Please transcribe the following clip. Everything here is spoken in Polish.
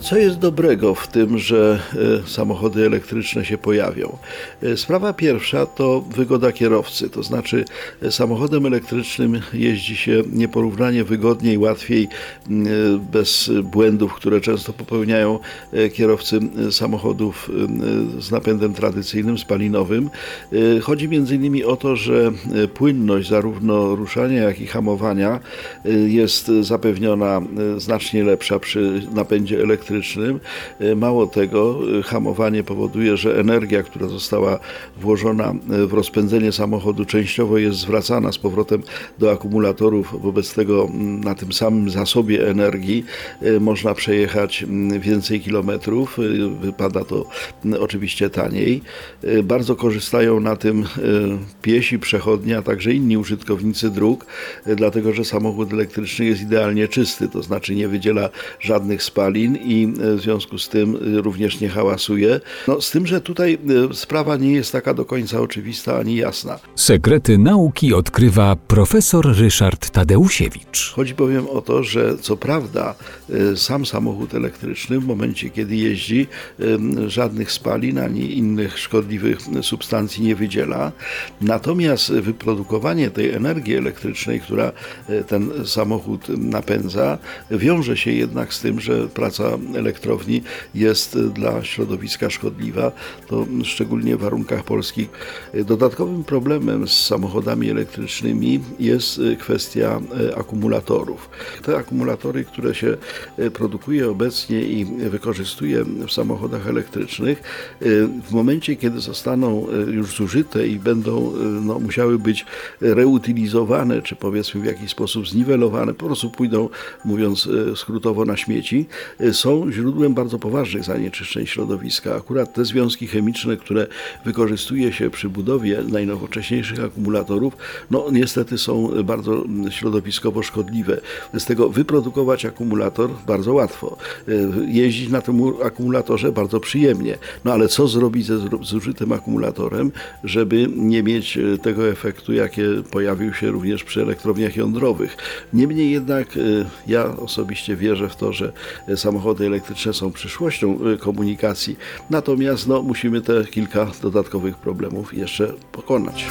Co jest dobrego w tym, że e, samochody elektryczne się pojawią? E, Sprawa pierwsza to wygoda kierowcy, to znaczy e, samochodem elektrycznym jeździ się nieporównanie wygodniej, łatwiej, e, bez błędów, które często popełniają e, kierowcy e, samochodów e, z napędem tradycyjnym, spalinowym. E, Chodzi innymi o to, że e, płynność zarówno ruszania, jak i hamowania e, jest zapewniona e, znacznie lepsza przy napędzie elektrycznym. E, Mało tego, e, hamowanie powoduje, że energia, która została włożona e, w rozpędzenie samochodu, częściowo jest zwracana z powrotem do akumulatorów. Wobec tego na tym samym zasobie energii można przejechać więcej kilometrów. Wypada to oczywiście taniej. Bardzo korzystają na tym piesi, przechodnie, a także inni użytkownicy dróg, dlatego że samochód elektryczny jest idealnie czysty, to znaczy nie wydziela żadnych spalin i e, w związku z tym e, również nie hałasuje. No, z tym, że tutaj e, sprawa nie jest taka do końca oczywista ani jasna. Sekrety nauki odkrywa profesor Ryszard Tadeusiewicz. Chodzi bowiem o to, że co prawda sam samochód elektryczny w momencie, kiedy jeździ, żadnych spalin ani innych szkodliwych substancji nie wydziela. Natomiast wyprodukowanie tej energii elektrycznej, która ten samochód napędza, wiąże się jednak z tym, że praca elektrowni jest dla środowiska szkodliwa, to szczególnie w warunkach polskich. Dodatkowym problemem z samochodami elektrycznymi jest kwestia e, akumulatorów. Te akumulatory, które się e, produkuje obecnie i wykorzystuje w samochodach elektrycznych, e, w momencie, kiedy zostaną już zużyte i będą no, musiały być reutylizowane, czy powiedzmy w jakiś sposób zniwelowane, po prostu pójdą, mówiąc skrótowo, na śmieci, są źródłem bardzo poważnych zanieczyszczeń środowiska. Akurat te związki chemiczne, które wykorzystuje się przy budowie najnowocześniejszych akumulatorów, no niestety są bardzo środowiskowo szkodliwe. Z tego wyprodukować akumulator bardzo łatwo. E, Jeździć na tym akumulatorze bardzo przyjemnie. No ale co zrobić ze zużytym akumulatorem, żeby nie mieć e, tego efektu, jakie pojawił się również przy elektrowniach jądrowych. Niemniej jednak e, ja osobiście wierzę w to, że e, samochody elektryczne są przyszłością e, komunikacji. Natomiast no, musimy te kilka dodatkowych problemów jeszcze pokonać.